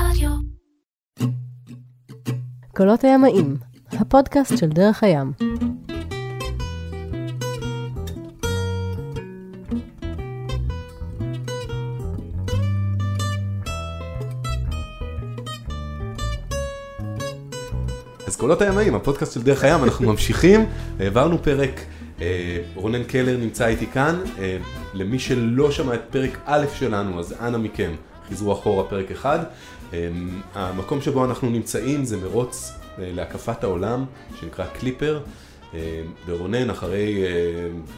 רדיו. קולות הימאים, הפודקאסט של דרך הים. אז קולות הימאים, הפודקאסט של דרך הים, אנחנו ממשיכים, העברנו פרק, אה, רונן קלר נמצא איתי כאן, אה, למי שלא שמע את פרק א' שלנו, אז אנא מכם, חזרו אחורה פרק אחד. אה, המקום שבו אנחנו נמצאים זה מרוץ אה, להקפת העולם, שנקרא קליפר, אה, ורונן אחרי אה,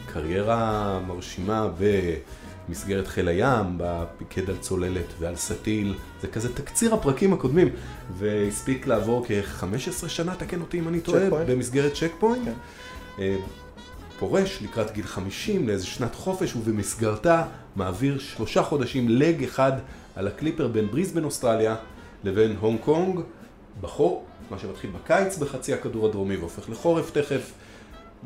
קריירה מרשימה במסגרת חיל הים, פיקד על צוללת ועל סטיל, זה כזה תקציר הפרקים הקודמים, והספיק לעבור כ-15 שנה, תקן אותי אם אני טועה. במסגרת צ'ק פוינט. כן. פורש לקראת גיל 50 לאיזה שנת חופש ובמסגרתה מעביר שלושה חודשים leg אחד על הקליפר בין בריסבן אוסטרליה לבין הונג קונג בחורף, מה שמתחיל בקיץ בחצי הכדור הדרומי והופך לחורף תכף.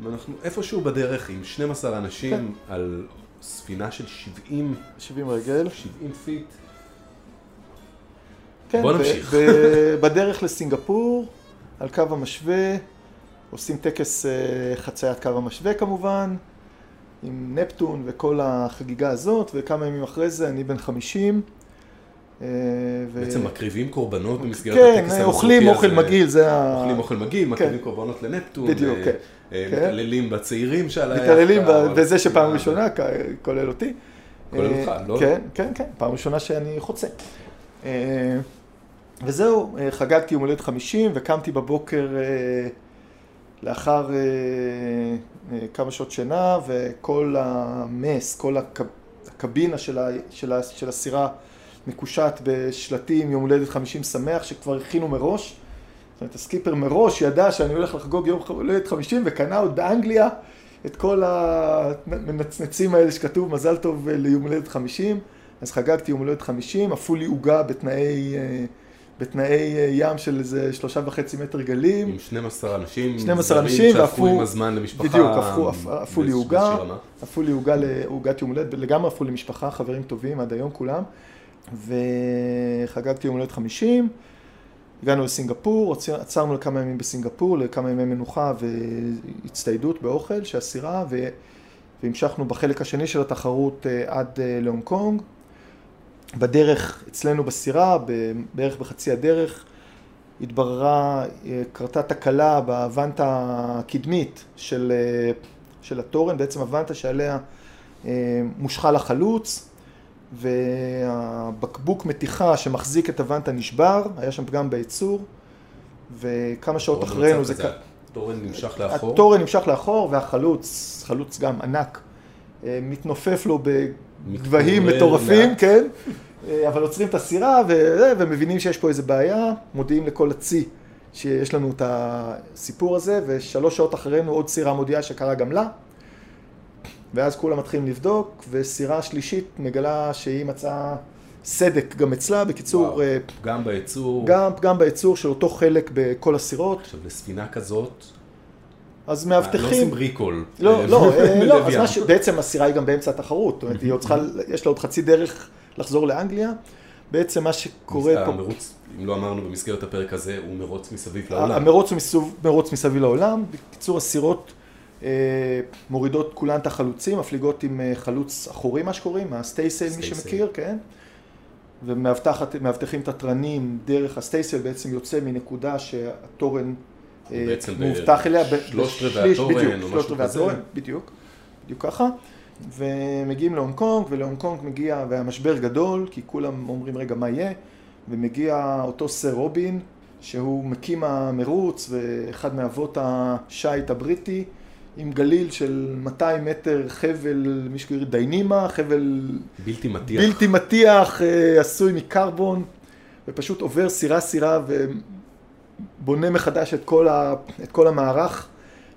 ואנחנו איפשהו בדרך עם 12 אנשים כן. על ספינה של 70, 70 רגל. 70 feet. כן, בוא נמשיך. בדרך לסינגפור, על קו המשווה, עושים טקס אה, חציית קו המשווה כמובן, עם נפטון וכל החגיגה הזאת, וכמה ימים אחרי זה אני בן 50. אה, ו- בעצם מקריבים קורבנות במסגרת כן, הטקס אה, אוכלים המסורתי אוכל הזה. מגעיל, זה ה... אוכלים אוכל מגעיל, מקריבים קורבנות לנפטון, בדיוק, כן. כן. מתעללים בצעירים שעל היאכטה. מתעללים ב- בזה שפעם ראשונה, כ- כולל אותי. כולל אותך, לא? כן, כן, כן, פעם ראשונה שאני חוצה. וזהו, חגגתי יום הולדת 50 וקמתי בבוקר לאחר אה, אה, כמה שעות שינה וכל המס, כל הק- הקבינה של ה- של ה- של הסירה מקושט בשלטים יום הולדת 50 שמח שכבר הכינו מראש. זאת אומרת, הסקיפר מראש ידע שאני הולך לחגוג יום הולדת 50 וקנה עוד באנגליה את כל המנצנצים האלה שכתוב מזל טוב ליום הולדת 50. אז חגגתי יום הולדת 50, עפו לי עוגה בתנאי, אה, בתנאי אה, ים של איזה שלושה וחצי מטר גלים. עם 12 אנשים, 12 זרים אנשים, והפכו- עם הזמן למשפחה. בדיוק, הפכו- לי עוגה. עפו לי עוגה לעוגת יום הולדת, לגמרי עפו לי משפחה, חברים טובים עד היום כולם. וחגגתי יום הולדת 50, הגענו לסינגפור, עצר- עצרנו לכמה ימים בסינגפור, לכמה ימי מנוחה והצטיידות באוכל של הסירה. והמשכנו בחלק השני של התחרות אה, עד אה, להונג קונג. בדרך אצלנו בסירה, בערך בחצי הדרך, התבררה, אה, קרתה תקלה בוונטה הקדמית של, אה, של התורן, בעצם הוונטה שעליה אה, מושחל החלוץ, והבקבוק מתיחה שמחזיק את הוונטה נשבר, היה שם פגם בייצור, וכמה שעות אחרינו זה... התורן נמשך לאחור. התורן נמשך לאחור, והחלוץ, חלוץ גם ענק, מתנופף לו בגבהים מטורפים. כן, אה, אבל עוצרים את הסירה ו- ומבינים שיש פה איזה בעיה, מודיעים לכל הצי שיש לנו את הסיפור הזה, ושלוש שעות אחרינו עוד סירה מודיעה שקרה גם לה, ואז כולם מתחילים לבדוק, וסירה שלישית מגלה שהיא מצאה סדק גם אצלה, בקיצור, וואו. אה, גם בייצור. גם פגם בייצור של אותו חלק בכל הסירות, עכשיו, לספינה כזאת, אז לא מאבטחים... עושים ריקול. לא, ל- לא, אה, לא, אז ש... בעצם הסירה היא גם באמצע התחרות, זאת אומרת, היא עוד צריכה, יש לה עוד חצי דרך לחזור לאנגליה. בעצם מה שקורה פה, המרוץ, אם לא אמרנו במסגרת הפרק הזה, הוא מרוץ מסביב לעולם. המרוץ הוא מסוב- מרוץ מסביב לעולם. בקיצור, הסירות אה, מורידות כולן את החלוצים, מפליגות עם אה, חלוץ אחורי, מה שקוראים, הסטייסל, מי. שמכיר, כן. ומאבטחים את התרנים דרך הסטייסל, בעצם יוצא מנקודה שהתורן אה, מאובטח אליה. ב- בשלושת רבעי התורן או משהו שלושת כזה. בדיוק, בדיוק ככה. ומגיעים להונג קונג, ולהונג קונג מגיע, והמשבר גדול, כי כולם אומרים רגע מה יהיה, ומגיע אותו סר רובין, שהוא מקים המרוץ, ואחד מאבות השיט הבריטי, עם גליל של 200 מטר חבל, מי שקוראים דיינימה, חבל בלתי מטיח. בלתי מטיח, אה, עשוי מקרבון, ופשוט עובר סירה ובונה מחדש את כל, ה, את כל המערך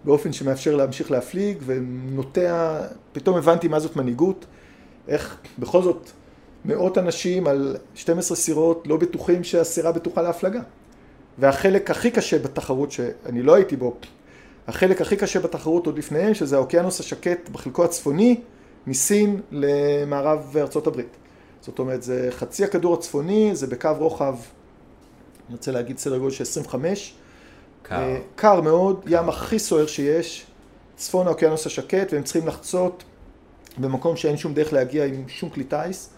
באופן שמאפשר להמשיך להפליג ונוטע, פתאום הבנתי מה זאת מנהיגות, איך בכל זאת מאות אנשים על 12 סירות לא בטוחים שהסירה בטוחה להפלגה. והחלק הכי קשה בתחרות שאני לא הייתי בו, החלק הכי קשה בתחרות עוד לפניהם, שזה האוקיינוס השקט בחלקו הצפוני, מסין למערב ארצות הברית. זאת אומרת, זה חצי הכדור הצפוני, זה בקו רוחב אני רוצה להגיד סדר גודל של 25. קר. אה, קר מאוד, ים הכי סוער שיש, צפון האוקיינוס השקט, והם צריכים לחצות במקום שאין שום דרך להגיע עם שום כלי טיס,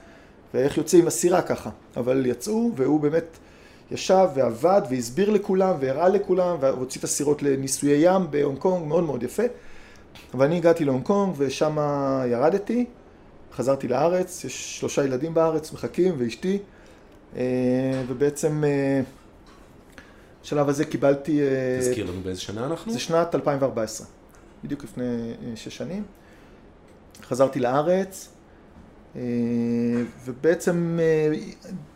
ואיך יוצאים עם הסירה ככה. אבל יצאו, והוא באמת ישב ועבד והסביר לכולם והראה לכולם, והוציא את הסירות לניסויי ים בהונג קונג, מאוד מאוד יפה. ואני הגעתי להונג קונג ושם ירדתי, חזרתי לארץ, יש שלושה ילדים בארץ, מחכים, ואשתי, אה, ובעצם אה, בשלב הזה קיבלתי... אה, תזכיר לנו באיזה שנה אנחנו? זה שנת 2014, בדיוק לפני אה, שש שנים. חזרתי לארץ, אה, ובעצם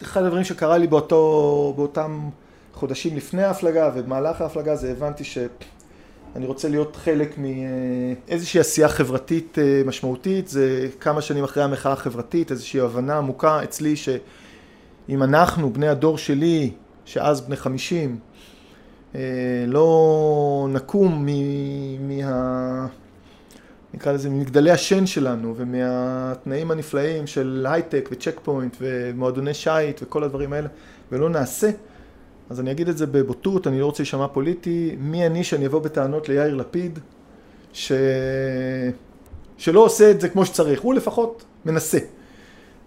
אחד הדברים שקרה לי באותו, באותם חודשים לפני ההפלגה ובמהלך ההפלגה זה הבנתי שאני רוצה להיות חלק מאיזושהי עשייה חברתית משמעותית, זה כמה שנים אחרי המחאה החברתית, איזושהי הבנה עמוקה אצלי שאם אנחנו, בני הדור שלי, שאז בני חמישים, אה, לא נקום מ- מה... נקרא לזה ממגדלי השן שלנו ומהתנאים הנפלאים של הייטק וצ'ק פוינט ומועדוני שיט וכל הדברים האלה ולא נעשה אז אני אגיד את זה בבוטות, אני לא רוצה להישמע פוליטי, מי אני שאני אבוא בטענות ליאיר לפיד ש... שלא עושה את זה כמו שצריך, הוא לפחות מנסה.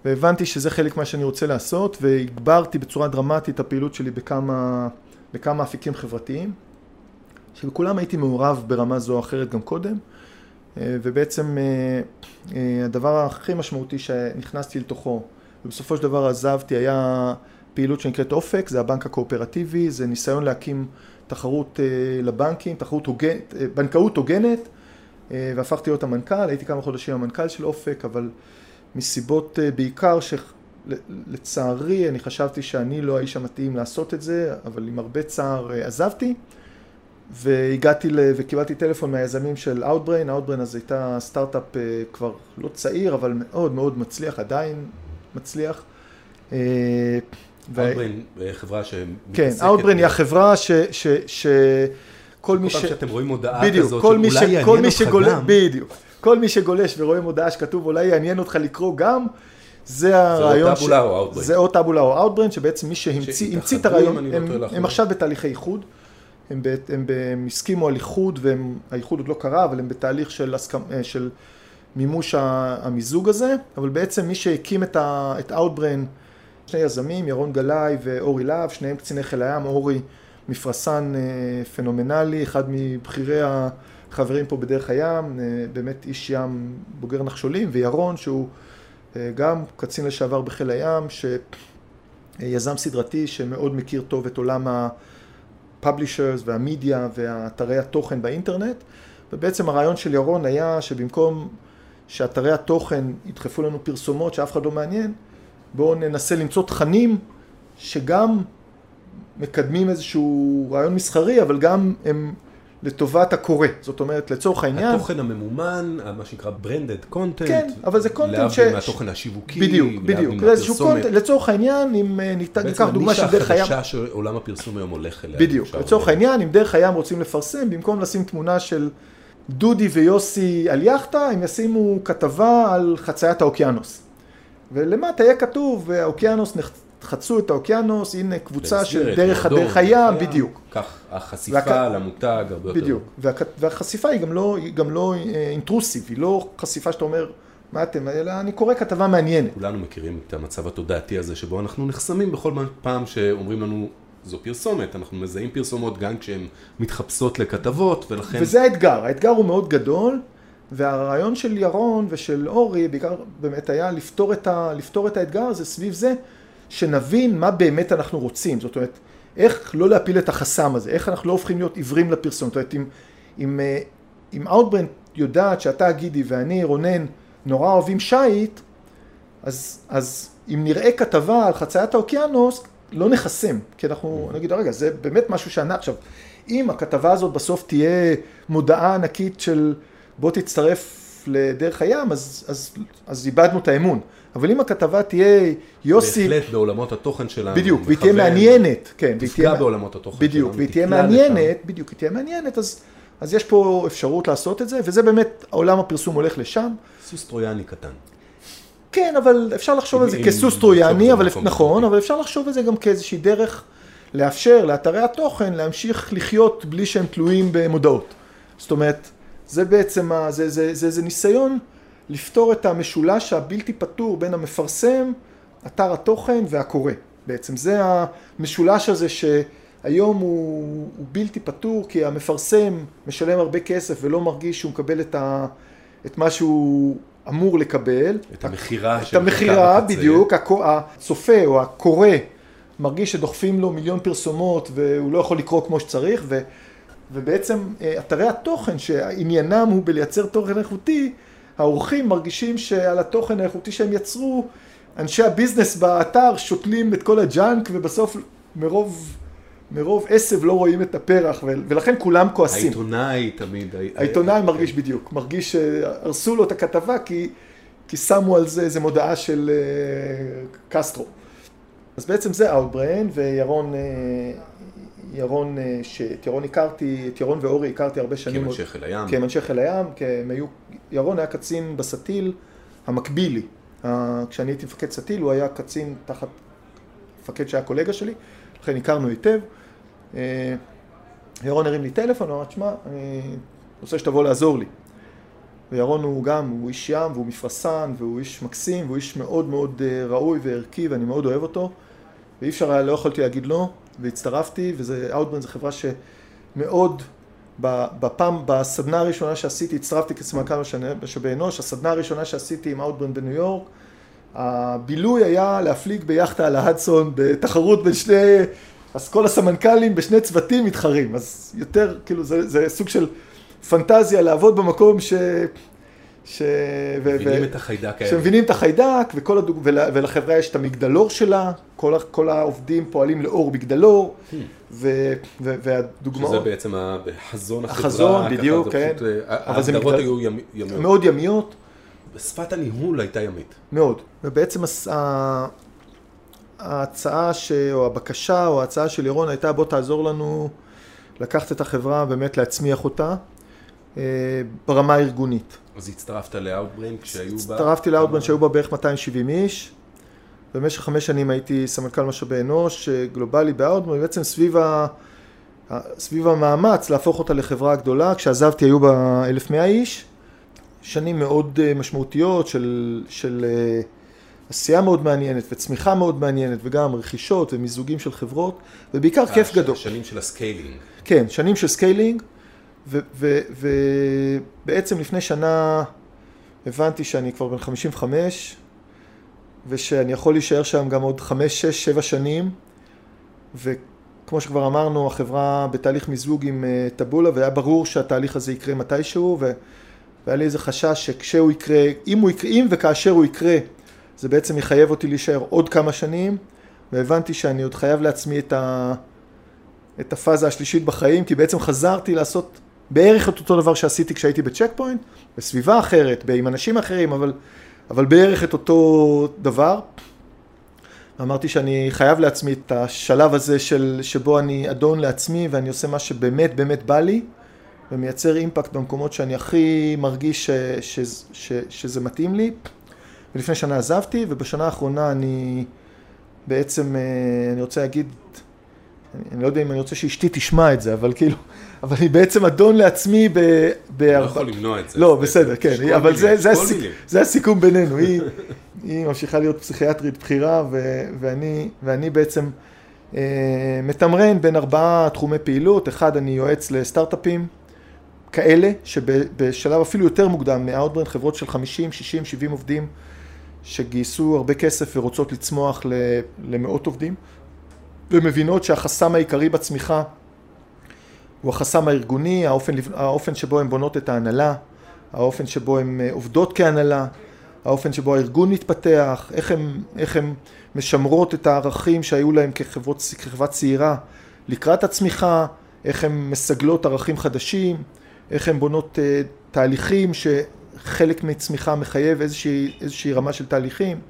והבנתי שזה חלק מה שאני רוצה לעשות והגברתי בצורה דרמטית את הפעילות שלי בכמה, בכמה אפיקים חברתיים שבכולם הייתי מעורב ברמה זו או אחרת גם קודם אה, ובעצם אה, אה, הדבר הכי משמעותי שנכנסתי לתוכו ובסופו של דבר עזבתי היה פעילות שנקראת אופק, זה הבנק הקואופרטיבי, זה ניסיון להקים תחרות לבנקים, תחרות הוגנת, בנקאות הוגנת והפכתי להיות המנכ"ל, הייתי כמה חודשים המנכ"ל של אופק אבל מסיבות בעיקר שלצערי אני חשבתי שאני לא האיש המתאים לעשות את זה אבל עם הרבה צער עזבתי והגעתי ל... וקיבלתי טלפון מהיזמים של Outbrain, Outbrain אז הייתה סטארט-אפ כבר לא צעיר אבל מאוד מאוד מצליח, עדיין מצליח. Outbrain, ו... חברה שמתעסקת... כן, Outbrain היא החברה ש... ש... ש... כל מי ש... כל פעם שאתם רואים הודעה בדיוק, כזאת, כל מי שאולי ש... יעניין אותך שגול... גם. בדיוק. כל מי שגולש ורואה מודעה שכתוב אולי יעניין אותך לקרוא גם, זה הרעיון או טאבולה או Outbrain. זה או טאבולה או Outbrain, שבעצם מי שהמציא המציא את שהתאחדו, הרעיון, לא הם. הם עכשיו בתהליכי איחוד. הם, ב, הם, ב, הם הסכימו על איחוד, והאיחוד עוד לא קרה, אבל הם בתהליך של, אה, של מימוש המיזוג הזה, אבל בעצם מי שהקים את, ה, את Outbrain, שני יזמים, ירון גלאי ואורי להב, שניהם קציני חיל הים, אורי מפרסן אה, פנומנלי, אחד מבכירי החברים פה בדרך הים, אה, באמת איש ים בוגר נחשולים, וירון שהוא גם קצין לשעבר בחיל הים, שיזם סדרתי שמאוד מכיר טוב את עולם ה... פאבלישרס והמדיה והאתרי התוכן באינטרנט. ובעצם הרעיון של ירון היה שבמקום שאתרי התוכן ידחפו לנו פרסומות שאף אחד לא מעניין בואו ננסה למצוא תכנים שגם מקדמים איזשהו רעיון מסחרי אבל גם הם לטובת הקורא זאת אומרת לצורך העניין התוכן הממומן, מה שנקרא branded content, כן, אבל זה content ש- להבדיל מהתוכן השיווקי, בדיוק, בדיוק, זה איזשהו. קונטנט, לצורך העניין אם אה, ניקח דוגמה של דרך הים בעצם הנישה החדשה שעולם הפרסום היום הולך אליה. בדיוק, לצורך. העניין, אם דרך הים רוצים לפרסם, במקום לשים תמונה של דודי ויוסי על יאכטה, הם ישימו כתבה על חציית האוקיינוס. ולמטה יהיה כתוב, האוקיינוס, חצו את האוקיינוס, הנה קבוצה של דרך הדרך הים, בדיוק. כך החשיפה והכ- למותג הרבה יותר. בדיוק. והכ- והחשיפה היא גם לא, היא גם לא אה, אינטרוסיב, היא לא חשיפה שאתה אומר, מה אתם, אלא אני קורא כתבה מעניינת. כולנו מכירים את המצב התודעתי הזה שבו אנחנו נחסמים בכל פעם שאומרים לנו זו פרסומת, אנחנו מזהים פרסומות גם כשהן מתחפשות לכתבות ולכן וזה האתגר, האתגר הוא מאוד גדול, והרעיון של ירון ושל אורי בעיקר באמת היה לפתור את, ה, לפתור את האתגר הזה סביב זה, שנבין מה באמת אנחנו רוצים, זאת אומרת, איך לא להפיל את החסם הזה, איך אנחנו לא הופכים להיות עיוורים לפרסום, זאת אומרת, אם, אם, אה, אם Outbrain יודעת שאתה גידי ואני רונן נורא אוהבים שיט, אז, אז אם נראה כתבה על חציית האוקיינוס, לא נחסם, כי אנחנו נגיד, רגע, זה באמת משהו שענה עכשיו. אם הכתבה הזאת בסוף תהיה מודעה ענקית של בוא תצטרף לדרך הים, אז, אז, אז איבדנו את האמון. אבל אם הכתבה תהיה יוסי, בהחלט בעולמות התוכן שלנו, בדיוק, והיא תהיה מעניינת, כן, תפגע בעולמות התוכן בדיוק, שלנו, והיא תהיה מעניינת, בדיוק, היא תהיה מעניינת, אז, אז יש פה אפשרות לעשות את זה, וזה באמת, עולם הפרסום הולך לשם. סוס טרויאני קטן. כן, אבל אפשר לחשוב על זה כסוס טרויאני, אבל נכון. אבל אפשר לחשוב על זה גם כאיזושהי דרך לאפשר לאתרי התוכן להמשיך לחיות בלי שהם תלויים במודעות. זאת אומרת, זה בעצם, זה, זה, זה ניסיון לפתור את המשולש הבלתי פתור בין המפרסם, אתר התוכן והקורא. בעצם זה המשולש הזה שהיום הוא, הוא בלתי פתור כי המפרסם משלם הרבה כסף ולא מרגיש שהוא מקבל את, ה, את מה שהוא אמור לקבל. את המכירה את המכירה, בדיוק. הצופה או הקורא מרגיש שדוחפים לו מיליון פרסומות והוא לא יכול לקרוא כמו שצריך ו, ובעצם אה, אתרי התוכן שעניינם הוא בלייצר תוכן איכותי, העורכים מרגישים שעל התוכן האיכותי שהם יצרו אנשי הביזנס באתר שותלים את כל ה junk ובסוף מרוב, מרוב עשב לא רואים את הפרח ולכן כולם כועסים. העיתונאי תמיד. העיתונאי מרגיש בדיוק, מרגיש שהרסו לו את הכתבה כי, כי שמו על זה איזה מודעה של uh, קסטרו. אז בעצם זה Outbrain וירון, uh, ירון, uh, שאת ירון הכרתי, את ירון ואורי הכרתי הרבה שנים. כאנשי חיל הים. כאנשי חיל הים, כי הם היו, ירון היה קצין בסטיל המקבילי. כשאני הייתי מפקד סטיל, הוא היה קצין תחת מפקד שהיה קולגה שלי, לכן הכרנו היטב. אה, ירון הרים לי טלפון, הוא אמר, תשמע, אני רוצה שתבוא לעזור לי. וירון הוא גם, הוא איש ים והוא מפרסן והוא איש מקסים והוא איש מאוד מאוד אה, ראוי וערכי ואני מאוד אוהב אותו ואי אפשר היה, לא יכולתי להגיד לא והצטרפתי וזה, Outbrain זו חברה שמאוד בפעם, בסדנה הראשונה שעשיתי, הצטרפתי כסמנכ"ל משאבי אנוש, הסדנה הראשונה שעשיתי עם אאוטברן בניו יורק, הבילוי היה להפליג ביאכטה על ההדסון בתחרות בין שני, אז כל הסמנכ"לים בשני צוותים מתחרים, אז יותר, כאילו זה, זה סוג של פנטזיה לעבוד במקום ש... ש... מבינים ו... את החיידק האלה. שמבינים את החיידק, וכל הדוג... ול... ולחברה יש את המגדלור שלה, כל, ה... כל העובדים פועלים לאור מגדלור, hmm. ו... ו... והדוגמאות... שזה בעצם החזון החברה. החזון, בדיוק, כן. פשוט... אה, ההגדרות מגדל... היו ימ... ימיות. מאוד ימיות. שפת הניהול הייתה ימית. מאוד. ובעצם הס... ההצעה ש... או הבקשה או ההצעה של ירון הייתה בוא תעזור לנו לקחת את החברה, באמת להצמיח אותה ברמה הארגונית. אז הצטרפת לאאוטברן כשהיו בה... הצטרפתי לאאוטברן שהיו בה בערך 270 איש. במשך חמש שנים הייתי סמנכ"ל משאבי אנוש גלובלי באאוטברן, בעצם סביב, ה... סביב המאמץ להפוך אותה לחברה גדולה, כשעזבתי היו בה 1,100 איש. שנים מאוד אה, משמעותיות של, של אה, עשייה מאוד מעניינת וצמיחה מאוד מעניינת וגם רכישות ומיזוגים של חברות ובעיקר אה, כיף גדול. שנים של ה scaling. כן, שנים של scaling. ובעצם לפני שנה הבנתי שאני כבר בן 55 ושאני יכול להישאר שם גם עוד 5, 6, 7 שנים. וכמו שכבר אמרנו החברה בתהליך מיזוג עם אה, טאבולה והיה ברור שהתהליך הזה יקרה מתישהו ו... והיה לי איזה חשש שכשהוא יקרה, אם, הוא יקרה, אם וכאשר הוא יקרה זה בעצם יחייב אותי להישאר עוד כמה שנים. והבנתי שאני עוד חייב לעצמי את, ה... את הפאזה השלישית בחיים כי בעצם חזרתי לעשות בערך את אותו דבר שעשיתי כשהייתי בצ'ק פוינט, בסביבה אחרת, עם אנשים אחרים, אבל, אבל בערך את אותו דבר. אמרתי שאני חייב לעצמי את השלב הזה של, שבו אני אדון לעצמי ואני עושה מה שבאמת באמת בא לי ומייצר אימפקט במקומות שאני הכי מרגיש ש, ש, ש, ש, שזה מתאים לי. ולפני שנה עזבתי ובשנה האחרונה אני בעצם, אה, אני רוצה להגיד, אני לא יודע אם אני רוצה שאשתי תשמע את זה, אבל כאילו, אבל אני בעצם אדון לעצמי ב... אני לא יכול למנוע את זה. לא, בסדר, כן, אבל זה, זה, הסיכ... זה הסיכום בינינו, היא, היא ממשיכה להיות פסיכיאטרית בכירה, ו... ואני, ואני בעצם אה, מתמרן בין ארבעה תחומי פעילות, אחד אני יועץ לסטארט-אפים כאלה, שבשלב אפילו יותר מוקדם מאאוטבריין, חברות של 50, 60, 70 עובדים, שגייסו הרבה כסף ורוצות לצמוח למאות עובדים. ומבינות שהחסם העיקרי בצמיחה הוא החסם הארגוני, האופן, האופן שבו הן בונות את ההנהלה, האופן שבו הן אה, עובדות כהנהלה, האופן שבו הארגון מתפתח, איך הן, איך הן משמרות את הערכים שהיו להן כחברות, כחברה צעירה לקראת הצמיחה, איך הן מסגלות ערכים חדשים, איך הן בונות uh, תהליכים שחלק מצמיחה מחייב איזושהי, איזושהי רמה של תהליכים,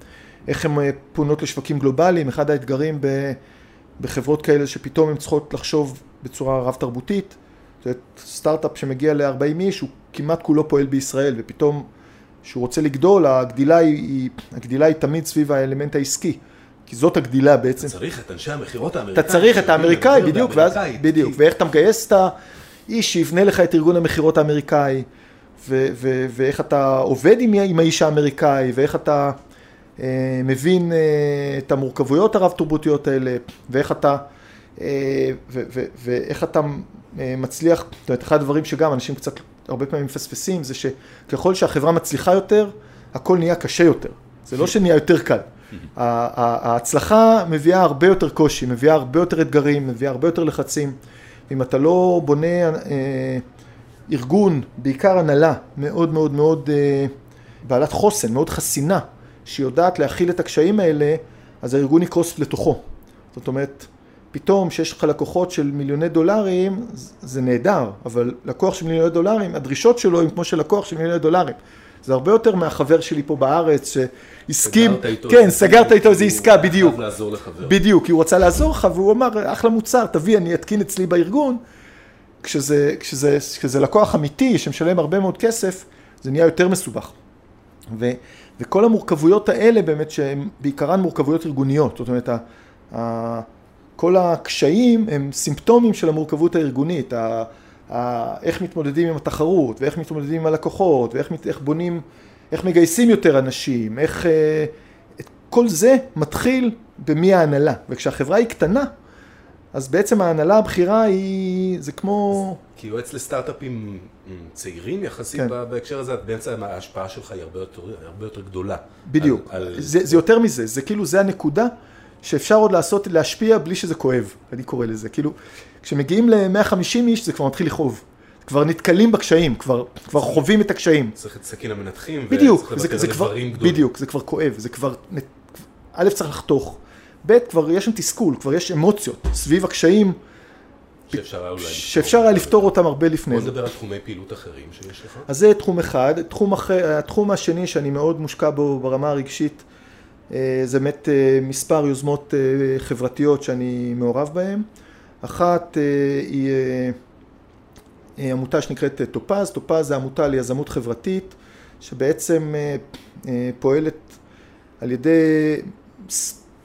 איך הן uh, פונות לשווקים גלובליים, אחד האתגרים ב... בחברות כאלה שפתאום הן צריכות לחשוב בצורה רב תרבותית. זאת אומרת, סטארט-אפ שמגיע ל-40 איש הוא כמעט כולו פועל בישראל ופתאום כשהוא רוצה לגדול הגדילה היא, הגדילה היא תמיד סביב האלמנט העסקי כי זאת הגדילה בעצם. אתה צריך את אנשי המכירות האמריקאים. אתה צריך את האמריקאי, בדיוק, ואז, בדיוק, ואיך אתה מגייס את האיש שיבנה לך את ארגון המכירות האמריקאי, ו- ו- ואיך אתה עובד עם, עם האיש האמריקאי, ואיך אתה אה, מבין אה, את המורכבויות הרב-תרבותיות האלה, ואיך אתה, ואיך אתה אה, מצליח, זאת אומרת, אחד הדברים שגם אנשים קצת הרבה פעמים מפספסים, זה שככל שהחברה מצליחה יותר, הכל נהיה קשה יותר. זה לא שנהיה יותר קל. ההצלחה מביאה הרבה יותר קושי, מביאה הרבה יותר אתגרים, מביאה הרבה יותר לחצים. אם אתה לא בונה אה, ארגון, בעיקר הנהלה, מאוד מאוד מאוד אה, בעלת חוסן, מאוד חסינה, שיודעת להכיל את הקשיים האלה, אז הארגון יקרוס לתוכו. זאת אומרת, פתאום שיש לך לקוחות של מיליוני דולרים, זה נהדר, אבל לקוח של מיליוני דולרים, הדרישות שלו הם כמו של לקוח של מיליוני דולרים. זה הרבה יותר מהחבר שלי פה בארץ שהסכים, סגרת איתו כן, סגרת איתו איזה הוא עסקה, בדיוק. חייב לעזור לחבר. בדיוק, כי הוא רצה לעזור לך והוא אמר, אחלה מוצר, תביא, אני אתקין אצלי בארגון. כשזה, כשזה, כשזה לקוח אמיתי שמשלם הרבה מאוד כסף, זה נהיה יותר מסובך. ו, וכל המורכבויות האלה באמת שהן בעיקרן מורכבויות ארגוניות, זאת אומרת, ה, ה, כל הקשיים הם סימפטומים של המורכבות הארגונית, ה, ה, איך מתמודדים עם התחרות, ואיך מתמודדים עם הלקוחות, ואיך איך בונים, איך מגייסים יותר אנשים, איך... אה, את כל זה מתחיל במי ההנהלה, וכשהחברה היא קטנה, אז בעצם ההנהלה הבכירה היא, זה כמו... כי יועץ לסטארט-אפים צעירים יחסית כן. בהקשר הזה, בעצם ההשפעה שלך היא הרבה יותר, הרבה יותר גדולה. בדיוק. על, על... זה, זה יותר מזה, זה כאילו, זה הנקודה שאפשר עוד לעשות, להשפיע בלי שזה כואב, אני קורא לזה. כאילו, כשמגיעים ל-150 איש זה כבר מתחיל לכאוב. כבר נתקלים בקשיים, כבר, כבר חווים את הקשיים. צריך את סכין המנתחים, בדיוק, וצריך זה, לוותר זה על כבר. בדיוק, זה כבר כואב, זה כבר, א', צריך לחתוך, ב', כבר יש שם תסכול, כבר יש אמוציות סביב הקשיים שאפשר היה אולי... שאפשר היה לפתור אותם הרבה לפני בוא זה. נדבר על תחומי פעילות אחרים שיש לך. אז זה תחום אחד. תחום אחר, התחום השני שאני מאוד מושקע בו ברמה הרגשית, זה באמת אה, מספר יוזמות אה, חברתיות שאני מעורב בהן. אחת אה, היא אה, אה, עמותה שנקראת אה, טופז. טופז זה עמותה ליזמות חברתית, שבעצם אה, אה, פועלת על ידי,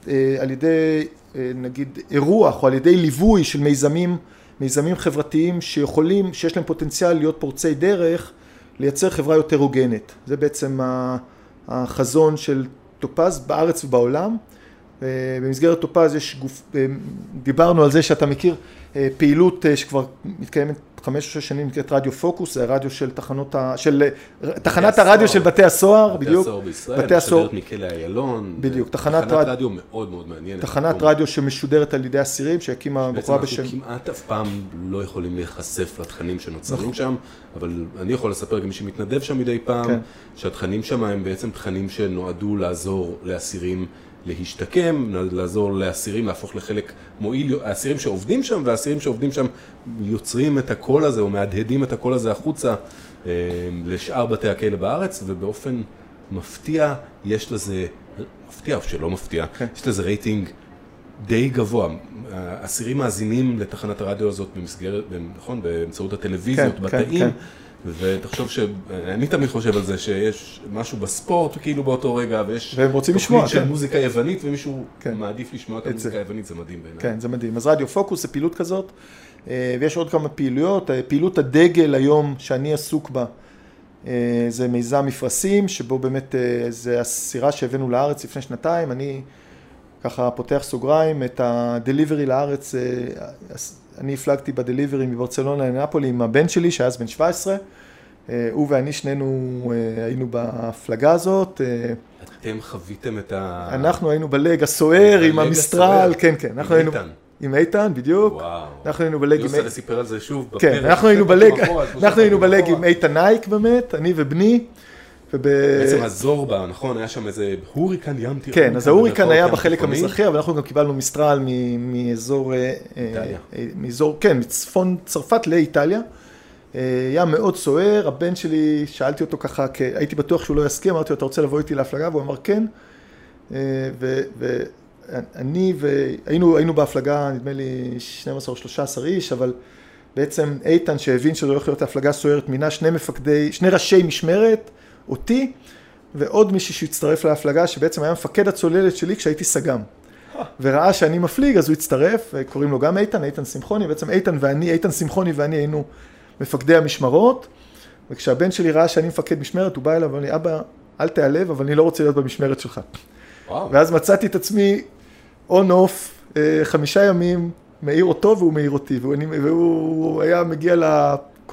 אה, על ידי אה, נגיד אירוח או על ידי ליווי של מיזמים, מיזמים חברתיים שיכולים, שיש להם פוטנציאל להיות פורצי דרך, לייצר חברה יותר הוגנת. זה בעצם החזון של טופז בארץ ובעולם. אה, במסגרת טופז יש גוף, אה, דיברנו על זה שאתה מכיר אה, פעילות שכבר מתקיימת חמש או שש שנים, נקראת רדיו פוקוס, זה הרדיו של תחנות, ה- של תחנת. הרדיו של בתי הסוהר, בתי בדיוק. הסוהר בישראל, בתי הסוהר. משדרת מכלא איילון. בדיוק, תחנת תחנת רד- רדיו מאוד מאוד מעניינת. תחנת מקום- רדיו שמשודרת על ידי אסירים שהקימה בעצם בחורה אנחנו בשם... כמעט אף פעם לא יכולים להיחשף לתכנים שנוצרים. שם, אבל אני יכול לספר כמי שמתנדב שם מדי פעם, כן. שהתכנים שם הם בעצם תכנים שנועדו לעזור לאסירים להשתקם, לעזור לאסירים להפוך לחלק מועיל, האסירים שעובדים שם והאסירים שעובדים שם יוצרים את הקול הזה או מהדהדים את הקול הזה החוצה אה, לשאר בתי הכלא בארץ, ובאופן מפתיע יש לזה, מפתיע או שלא מפתיע, כן. יש לזה רייטינג די גבוה. האסירים מאזינים לתחנת הרדיו הזאת במסגרת, נכון, באמצעות הטלוויזיות, כן, בתאים, כן. ותחשוב שאני תמיד חושב על זה שיש משהו בספורט כאילו באותו רגע, ויש והם רוצים תוכנית לשמוע, של כן. מוזיקה יוונית, ומישהו כן. מעדיף לשמוע את את המוזיקה זה. היוונית, זה מדהים בעיניי. כן, זה מדהים. אז רדיו פוקוס זה פעילות כזאת, אה, ויש עוד כמה פעילויות. אה, פעילות הדגל היום שאני עסוק בה, אה, זה מיזם מפרשים, שבו באמת זה הסירה שהבאנו לארץ לפני שנתיים. אני ככה פותח סוגריים, את הדליברי לארץ, אה, אני הפלגתי בדליברי מברצלונה לנפולי עם הבן שלי, שהיה אז בן 17. אה, הוא ואני שנינו אה, היינו בהפלגה הזאת. אתם חוויתם את ה... אנחנו היינו בלג הסוער עם המסטרל. כן, כן. אנחנו היינו... עם איתן, בדיוק. וואו. אנחנו היינו בלג עם... יוסי סיפר על זה שוב. כן, אנחנו היינו בלג, אנחנו היינו. עם איתן נייק באמת, אני ובני. וב... בעצם הזורבה, נכון? היה שם איזה הוריקן ים תיכון. כן, אז ההוריקן היה בחלק. המזרחי, אבל אנחנו גם קיבלנו מסטרל מ- מאזור, אה, אה, איטליה. אה, מאזור, כן, מצפון צרפת לאיטליה. אה, היה מאוד סוער, הבן שלי, שאלתי אותו ככה, כי הייתי בטוח שהוא לא יסכים, אמרתי לו, אתה רוצה לבוא איתי להפלגה? והוא אמר כן. אה, ואני, והיינו היינו בהפלגה, נדמה לי 12 או 13 איש, אבל בעצם איתן, שהבין שזו הולכת להיות הפלגה סוערת, מינה שני מפקדי, שני ראשי משמרת, אותי, ועוד מישהו שהצטרף להפלגה, שבעצם היה מפקד הצוללת שלי כשהייתי סג"מ. וראה שאני מפליג, אז הוא הצטרף, קוראים לו גם איתן, איתן שמחוני, בעצם איתן ואני, איתן שמחוני ואני היינו מפקדי המשמרות, וכשהבן שלי ראה שאני מפקד משמרת, הוא בא אליו ואמר לי, אבא, אל תיעלב, אבל אני לא רוצה להיות במשמרת שלך. וואו. ואז מצאתי את עצמי און אוף, אה, חמישה ימים, מעיר אותו והוא מעיר אותי, והוא, והוא היה מגיע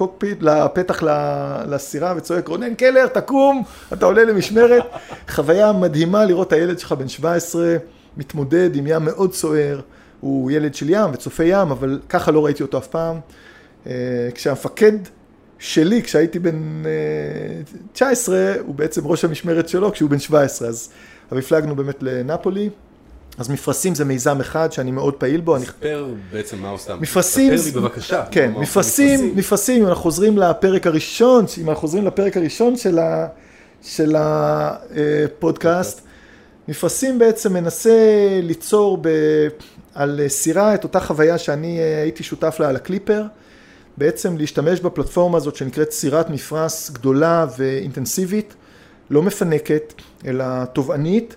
לקוקפיט, לפתח לסירה וצועק, רונן קלר, תקום, אתה עולה למשמרת. חוויה מדהימה לראות את הילד שלך בן 17, מתמודד עם ים מאוד סוער, הוא ילד של ים וצופה ים, אבל ככה לא ראיתי אותו אף פעם. אה, כשהמפקד שלי, כשהייתי בן אה, 19, הוא בעצם ראש המשמרת שלו כשהוא בן 17, אז הפלגנו באמת לנפולי. אז מפרשים זה מיזם אחד שאני מאוד פעיל בו. אני... ספר בעצם מה עושה. מפרשים, ספר לי בבקשה. כן, מפרשים, מפרשים, אם אנחנו חוזרים לפרק הראשון, אם אנחנו חוזרים לפרק הראשון של, ה, של הפודקאסט, מפרשים בעצם מנסה ליצור ב, על סירה את אותה חוויה שאני אה, הייתי שותף לה על הקליפר, בעצם להשתמש בפלטפורמה הזאת שנקראת סירת מפרש גדולה ואינטנסיבית, לא מפנקת, אלא תובענית,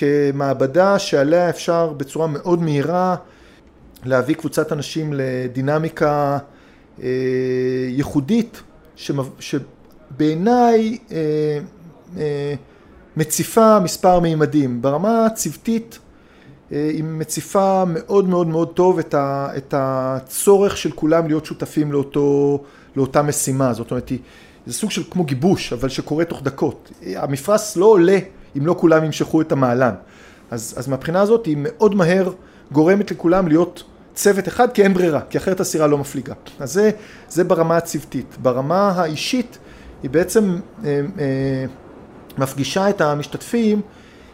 כמעבדה שעליה אפשר בצורה מאוד מהירה להביא קבוצת אנשים לדינמיקה אה, ייחודית, שבעיניי אה, אה, מציפה מספר מימדים. ברמה הצוותית היא מציפה מאוד מאוד מאוד טוב את, ה, את הצורך של כולם להיות שותפים לאותו, לאותה משימה. זאת אומרת, היא, זה סוג של כמו גיבוש, אבל שקורה תוך דקות. המפרש לא עולה אם לא כולם ימשכו את המעלן. אז, אז מהבחינה הזאת היא מאוד מהר גורמת לכולם להיות צוות אחד, כי אין ברירה, כי אחרת הסירה לא מפליגה. אז זה, זה ברמה הצוותית. ברמה האישית, היא בעצם אה, אה, מפגישה את המשתתפים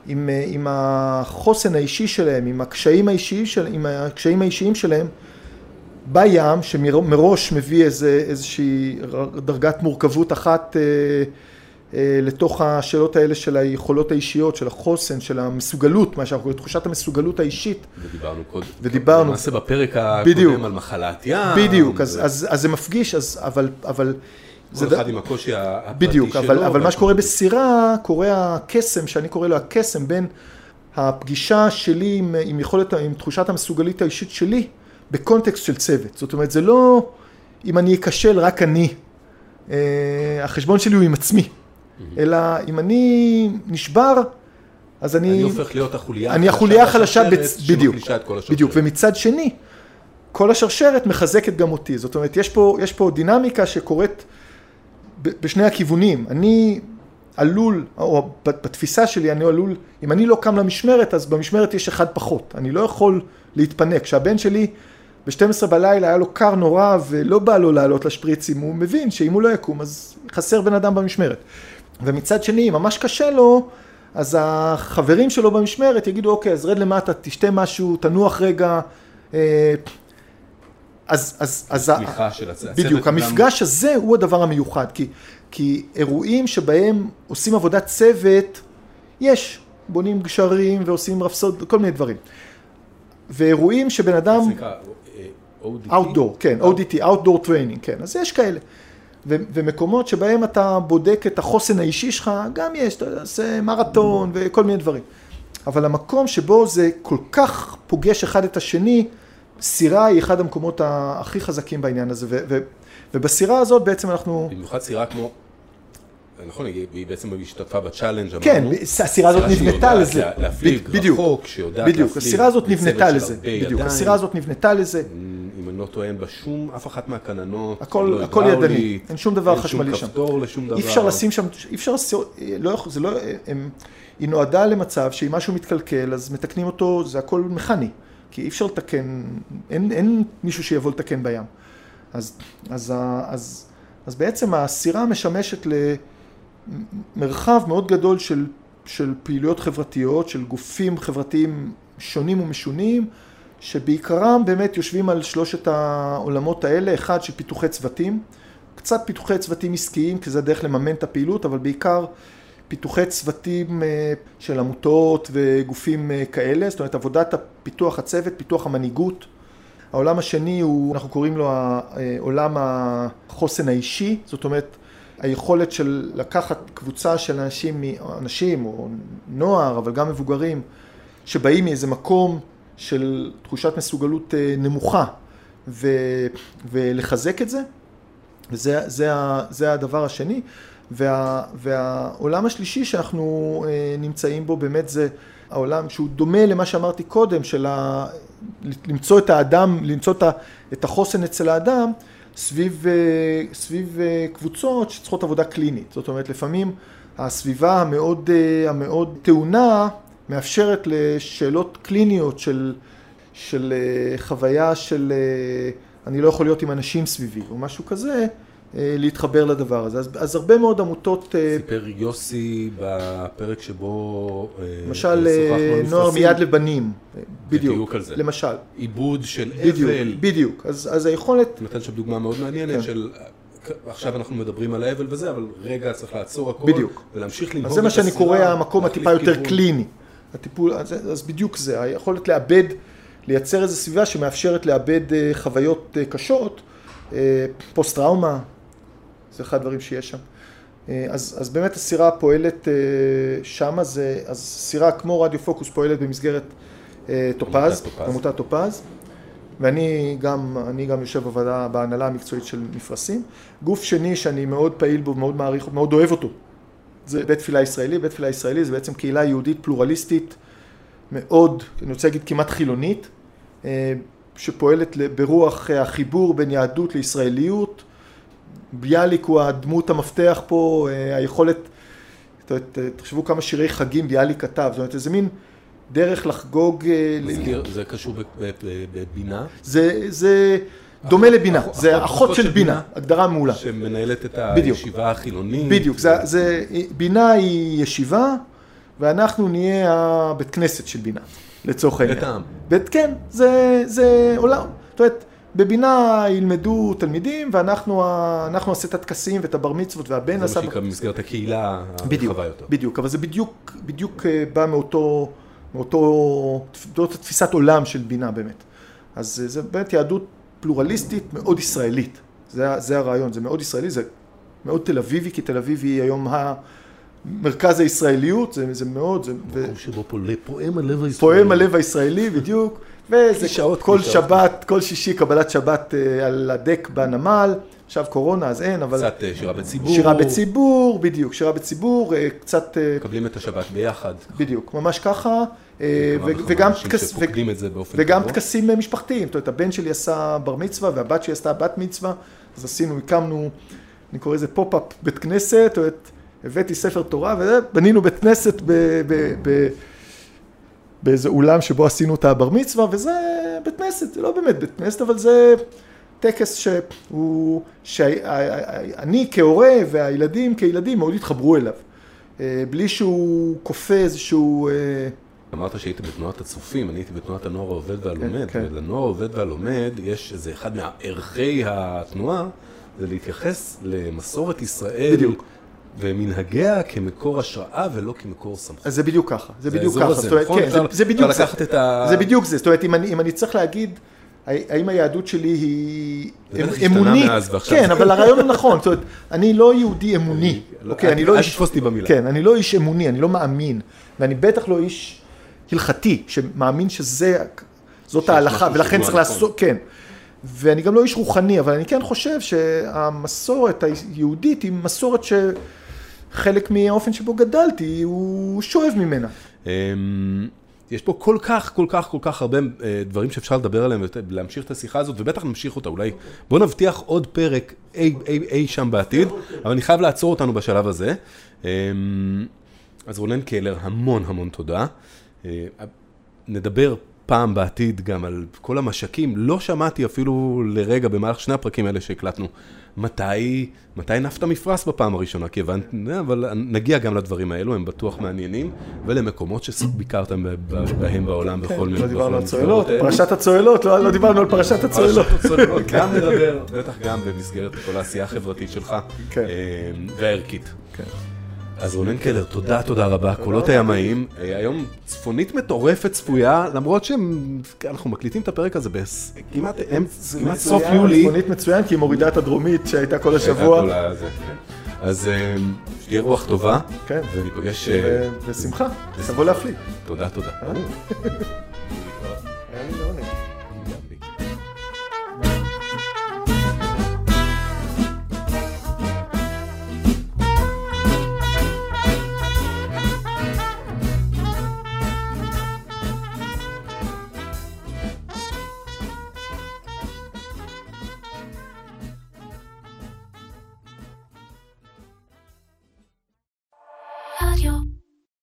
עם, אה, עם החוסן האישי שלהם, עם הקשיים האישיים, של, עם הקשיים האישיים שלהם בים, שמראש מביא איזה, איזושהי דרגת מורכבות אחת אה, לתוך השאלות האלה של היכולות האישיות, של החוסן, של המסוגלות, מה שאנחנו קוראים, תחושת המסוגלות האישית. ודיברנו קודם. ודיברנו. למעשה בפרק בדיוק. הקודם על מחלת ים. בדיוק, אז, ו- אז, אז זה מפגיש, אז, אבל, אבל... כל ד- אחד עם הקושי הפרטי בדיוק, שלו. אבל, אבל מה שקורה בסירה, קורה הקסם, שאני קורא לו הקסם בין הפגישה שלי עם, עם יכולת, עם תחושת המסוגלית האישית שלי, בקונטקסט של צוות. זאת אומרת, זה לא אם אני אכשל רק אני, אה, החשבון שלי הוא עם עצמי, אלא אם אני נשבר, אז אני... אני הופך להיות החוליה אני החוליה החלשה. בדיוק. בדיוק, ומצד שני, כל השרשרת מחזקת גם אותי, זאת אומרת, יש פה, יש פה דינמיקה שקורית בשני הכיוונים, אני עלול, או בתפיסה שלי אני עלול, אם אני לא קם למשמרת, אז במשמרת יש אחד פחות, אני לא יכול להתפנק, כשהבן שלי ב-12 בלילה היה לו קר נורא ולא בא לו לעלות לשפריצים, הוא מבין שאם הוא לא יקום אז חסר בן אדם במשמרת. ומצד שני, אם ממש קשה לו, אז החברים שלו במשמרת יגידו, אוקיי, אז רד למטה, תשתה משהו, תנוח רגע. אה, אז, אז, אז, ה- תמיכה של הצוות. בדיוק, גם- המפגש הזה הוא הדבר המיוחד, כי, כי אירועים שבהם עושים עבודת צוות, יש, בונים גשרים ועושים רפסוד, כל מיני דברים. ואירועים שבן אדם, זה נקרא אה, ODT. Outdoor, כן, ODT, Outdoor Training, כן, אז יש כאלה. ו- ומקומות שבהם אתה בודק את החוסן האישי שלך, גם יש, אתה עושה מרתון וכל מיני דברים. אבל המקום שבו זה כל כך פוגש אחד את השני, סירה היא אחד המקומות הכי חזקים בעניין הזה. ו- ו- ובסירה הזאת בעצם אנחנו... במיוחד סירה כמו... נכון, היא בעצם השתתפה בצ'אלנג' אמרנו. כן, הסירה הזאת נבנתה לזה. לה- להפליג בדיוק, רחוק, שיודעת בדיוק, להפליג הסירה הזאת נבנתה לזה. בדיוק. הסירה הזאת נבנתה לזה. אם אני לא טועה, אין בה שום, אף אחת מהקננות. הכל- לא הכל ידני, אין שום דבר חשמלי אין שם. שום כפתור לשום דבר. אי אפשר לשים שם, אי אפשר לעשות, לא, זה לא, הם, היא נועדה למצב שאם משהו מתקלקל אז מתקנים אותו, זה הכל מכני, כי אי אפשר לתקן, אין, אין מישהו שיבוא לתקן בים. אז, אז, אז, אז בעצם הסירה משמשת למרחב מאוד גדול של, של פעילויות חברתיות, של גופים חברתיים שונים ומשונים, שבעיקרם באמת יושבים על שלושת העולמות האלה, אחד של פיתוחי צוותים, קצת פיתוחי צוותים עסקיים, כי זה הדרך לממן את הפעילות, אבל בעיקר פיתוחי צוותים אה, של עמותות וגופים אה, כאלה, זאת אומרת עבודת פיתוח הצוות, פיתוח המנהיגות. העולם השני הוא, אנחנו קוראים לו אה, עולם החוסן האישי, זאת אומרת היכולת של לקחת קבוצה של אנשים, אנשים או נוער, אבל גם מבוגרים, שבאים מאיזה מקום של תחושת מסוגלות אה, נמוכה, ו, ולחזק את זה, וזה זה, זה הדבר השני. וה, והעולם השלישי שאנחנו אה, נמצאים בו באמת זה העולם שהוא דומה למה שאמרתי קודם, של ה, למצוא את האדם, למצוא את החוסן אצל האדם סביב, אה, סביב קבוצות שצריכות עבודה קלינית. זאת אומרת, לפעמים הסביבה המאוד, המאוד טעונה מאפשרת לשאלות קליניות של, של חוויה של אני לא יכול להיות עם אנשים סביבי או משהו כזה, אה, להתחבר לדבר הזה. אז, אז הרבה מאוד עמותות... אה, סיפר יוסי בפרק שבו... אה, למשל, נוער מיד לבנים. בדיוק. על זה. למשל. עיבוד של בדיוק, אבל. בדיוק. אז, אז היכולת... נתן שם דוגמה מאוד מעניינת כן. של... עכשיו אנחנו מדברים על האבל וזה, אבל רגע צריך לעצור הכל. בדיוק. ולהמשיך לנהוג את הסביבה. אז זה מה שאני קורא המקום הטיפה יותר כיוון. קליני. הטיפול, אז, אז בדיוק זה, היכולת לאבד, לייצר איזו סביבה שמאפשרת לאבד חוויות קשות, פוסט טראומה, זה אחד הדברים שיש שם. אה, אז, אז באמת הסירה פועלת אה, שמה, זה, אז סירה כמו רדיו פוקוס פועלת במסגרת אה, טופז, עמותת טופז, ואני גם, אני גם יושב בוועדה, בהנהלה המקצועית של מפרשים. גוף שני שאני מאוד פעיל בו, מאוד מעריך, מאוד אוהב אותו, זה בית תפילה ישראלי, בית תפילה ישראלי זה בעצם קהילה יהודית פלורליסטית מאוד, אני רוצה להגיד כמעט חילונית, שפועלת ברוח החיבור בין יהדות לישראליות, ביאליק הוא הדמות המפתח פה, אה, היכולת, תחשבו כמה שירי חגים ביאליק כתב, זאת אומרת איזה מין דרך לחגוג... אה, זה קשור בבינה? זה דומה לבינה, זה אחות של בינה, הגדרה מעולה. שמנהלת את הישיבה החילונית. בדיוק, בינה היא ישיבה, ואנחנו נהיה הבית כנסת של בינה, לצורך העניין. בית העם. כן, זה עולם. זאת אומרת, בבינה ילמדו תלמידים, ואנחנו נעשה את הטקסים ואת הבר מצוות, והבן עשה... זה מה שנקרא במסגרת הקהילה הרחבה יותר. בדיוק, אבל זה בדיוק, בדיוק אה, בא מאותו, מאותו, מאותו תפיסת עולם של בינה באמת. אז זה באמת יהדות פלורליסטית מאוד ישראלית. זה, זה הרעיון, זה מאוד ישראלי, זה מאוד תל אביבי, כי תל אביב היא היום. מרכז הישראליות, זה, זה מאוד, זה... מקום שבו פועם הלב הישראלי. פועם הלב הישראלי, בדיוק. וזה שעות, כל שעות. שבת, כל שישי קבלת שבת אה, על הדק בנמל, עכשיו קורונה אז אין, אבל... קצת אה, שירה בציבור. שירה בציבור, בדיוק, שירה בציבור, אה, קצת... מקבלים את השבת ביחד. בדיוק, ממש ככה. וגם, טקס, וגם טקסים משפחתיים, זאת אומרת, הבן שלי עשה בר מצווה והבת שלי עשתה בת מצווה, אז עשינו, הקמנו, אני קורא לזה פופ-אפ בית כנסת, זאת אומרת, הבאתי ספר תורה ובנינו בית כנסת באיזה אולם שבו עשינו את הבר מצווה, וזה בית כנסת, זה לא באמת בית כנסת, אבל זה טקס שהוא, שאני כהורה והילדים כילדים מאוד התחברו אליו, אה, בלי שהוא כופה איזשהו... אמרת שהיית בתנועת הצופים, אני הייתי בתנועת הנוער העובד והלומד, כן, כן. ולנוער העובד והלומד יש איזה אחד מערכי התנועה, זה להתייחס למסורת ישראל. בדיוק. ומנהגיה כמקור השראה ולא כמקור סמכות. אז זה בדיוק ככה, זה בדיוק ככה. זה, נכון? כן, זה, זה בדיוק זה. זה בדיוק זה, זאת אומרת, אם אני, אם אני צריך להגיד, האם היהדות שלי היא אמונית, כן, אבל הרעיון הוא נכון, זאת אומרת, אני לא יהודי אמוני, אוקיי, אני לא איש, אל תתפוס אותי במילה, כן, אני לא איש אמוני, אני לא מאמין, ואני בטח לא איש הלכתי, שמאמין שזה, זאת ההלכה, ולכן צריך לעשות, כן. ואני גם לא איש רוחני, אבל אני כן חושב שהמסורת היהודית היא מסורת ש... חלק מהאופן שבו גדלתי, הוא שואב ממנה. אמ, יש פה כל כך, כל כך, כל כך הרבה אה, דברים שאפשר לדבר עליהם ולהמשיך את השיחה הזאת, ובטח נמשיך אותה, אולי בוא נבטיח עוד פרק אי, אי, אי שם בעתיד, אבל אני חייב לעצור אותנו בשלב הזה. אמ, אז רונן קלר, המון המון תודה. אה, נדבר פעם בעתיד גם על כל המשקים, לא שמעתי אפילו לרגע במהלך שני הפרקים האלה שהקלטנו, מתי, מתי נפת מפרש בפעם הראשונה, כי הבנת, אבל נגיע גם לדברים האלו, הם בטוח מעניינים, ולמקומות שביקרתם בהם בעולם כן, בכל מיני... לא דיברנו על צוללות, פרשת הצוללות, לא, לא דיברנו על פרשת הצוללות. פרשת הצוללות, גם נדבר, בטח גם במסגרת כל העשייה החברתית שלך, כן. אה, והערכית. אז רונן קלר, תודה, תודה רבה, קולות הימאים. אה, היום צפונית מטורפת צפויה, למרות שאנחנו מקליטים את הפרק הזה בכמעט סוף יולי. צפונית מצוין, כי היא מורידה את הדרומית שהייתה כל השבוע. כן. אז אה, שתהיה רוח טובה, כן. וניפגש... בשמחה, תבוא להפליא. תודה, תודה. אה?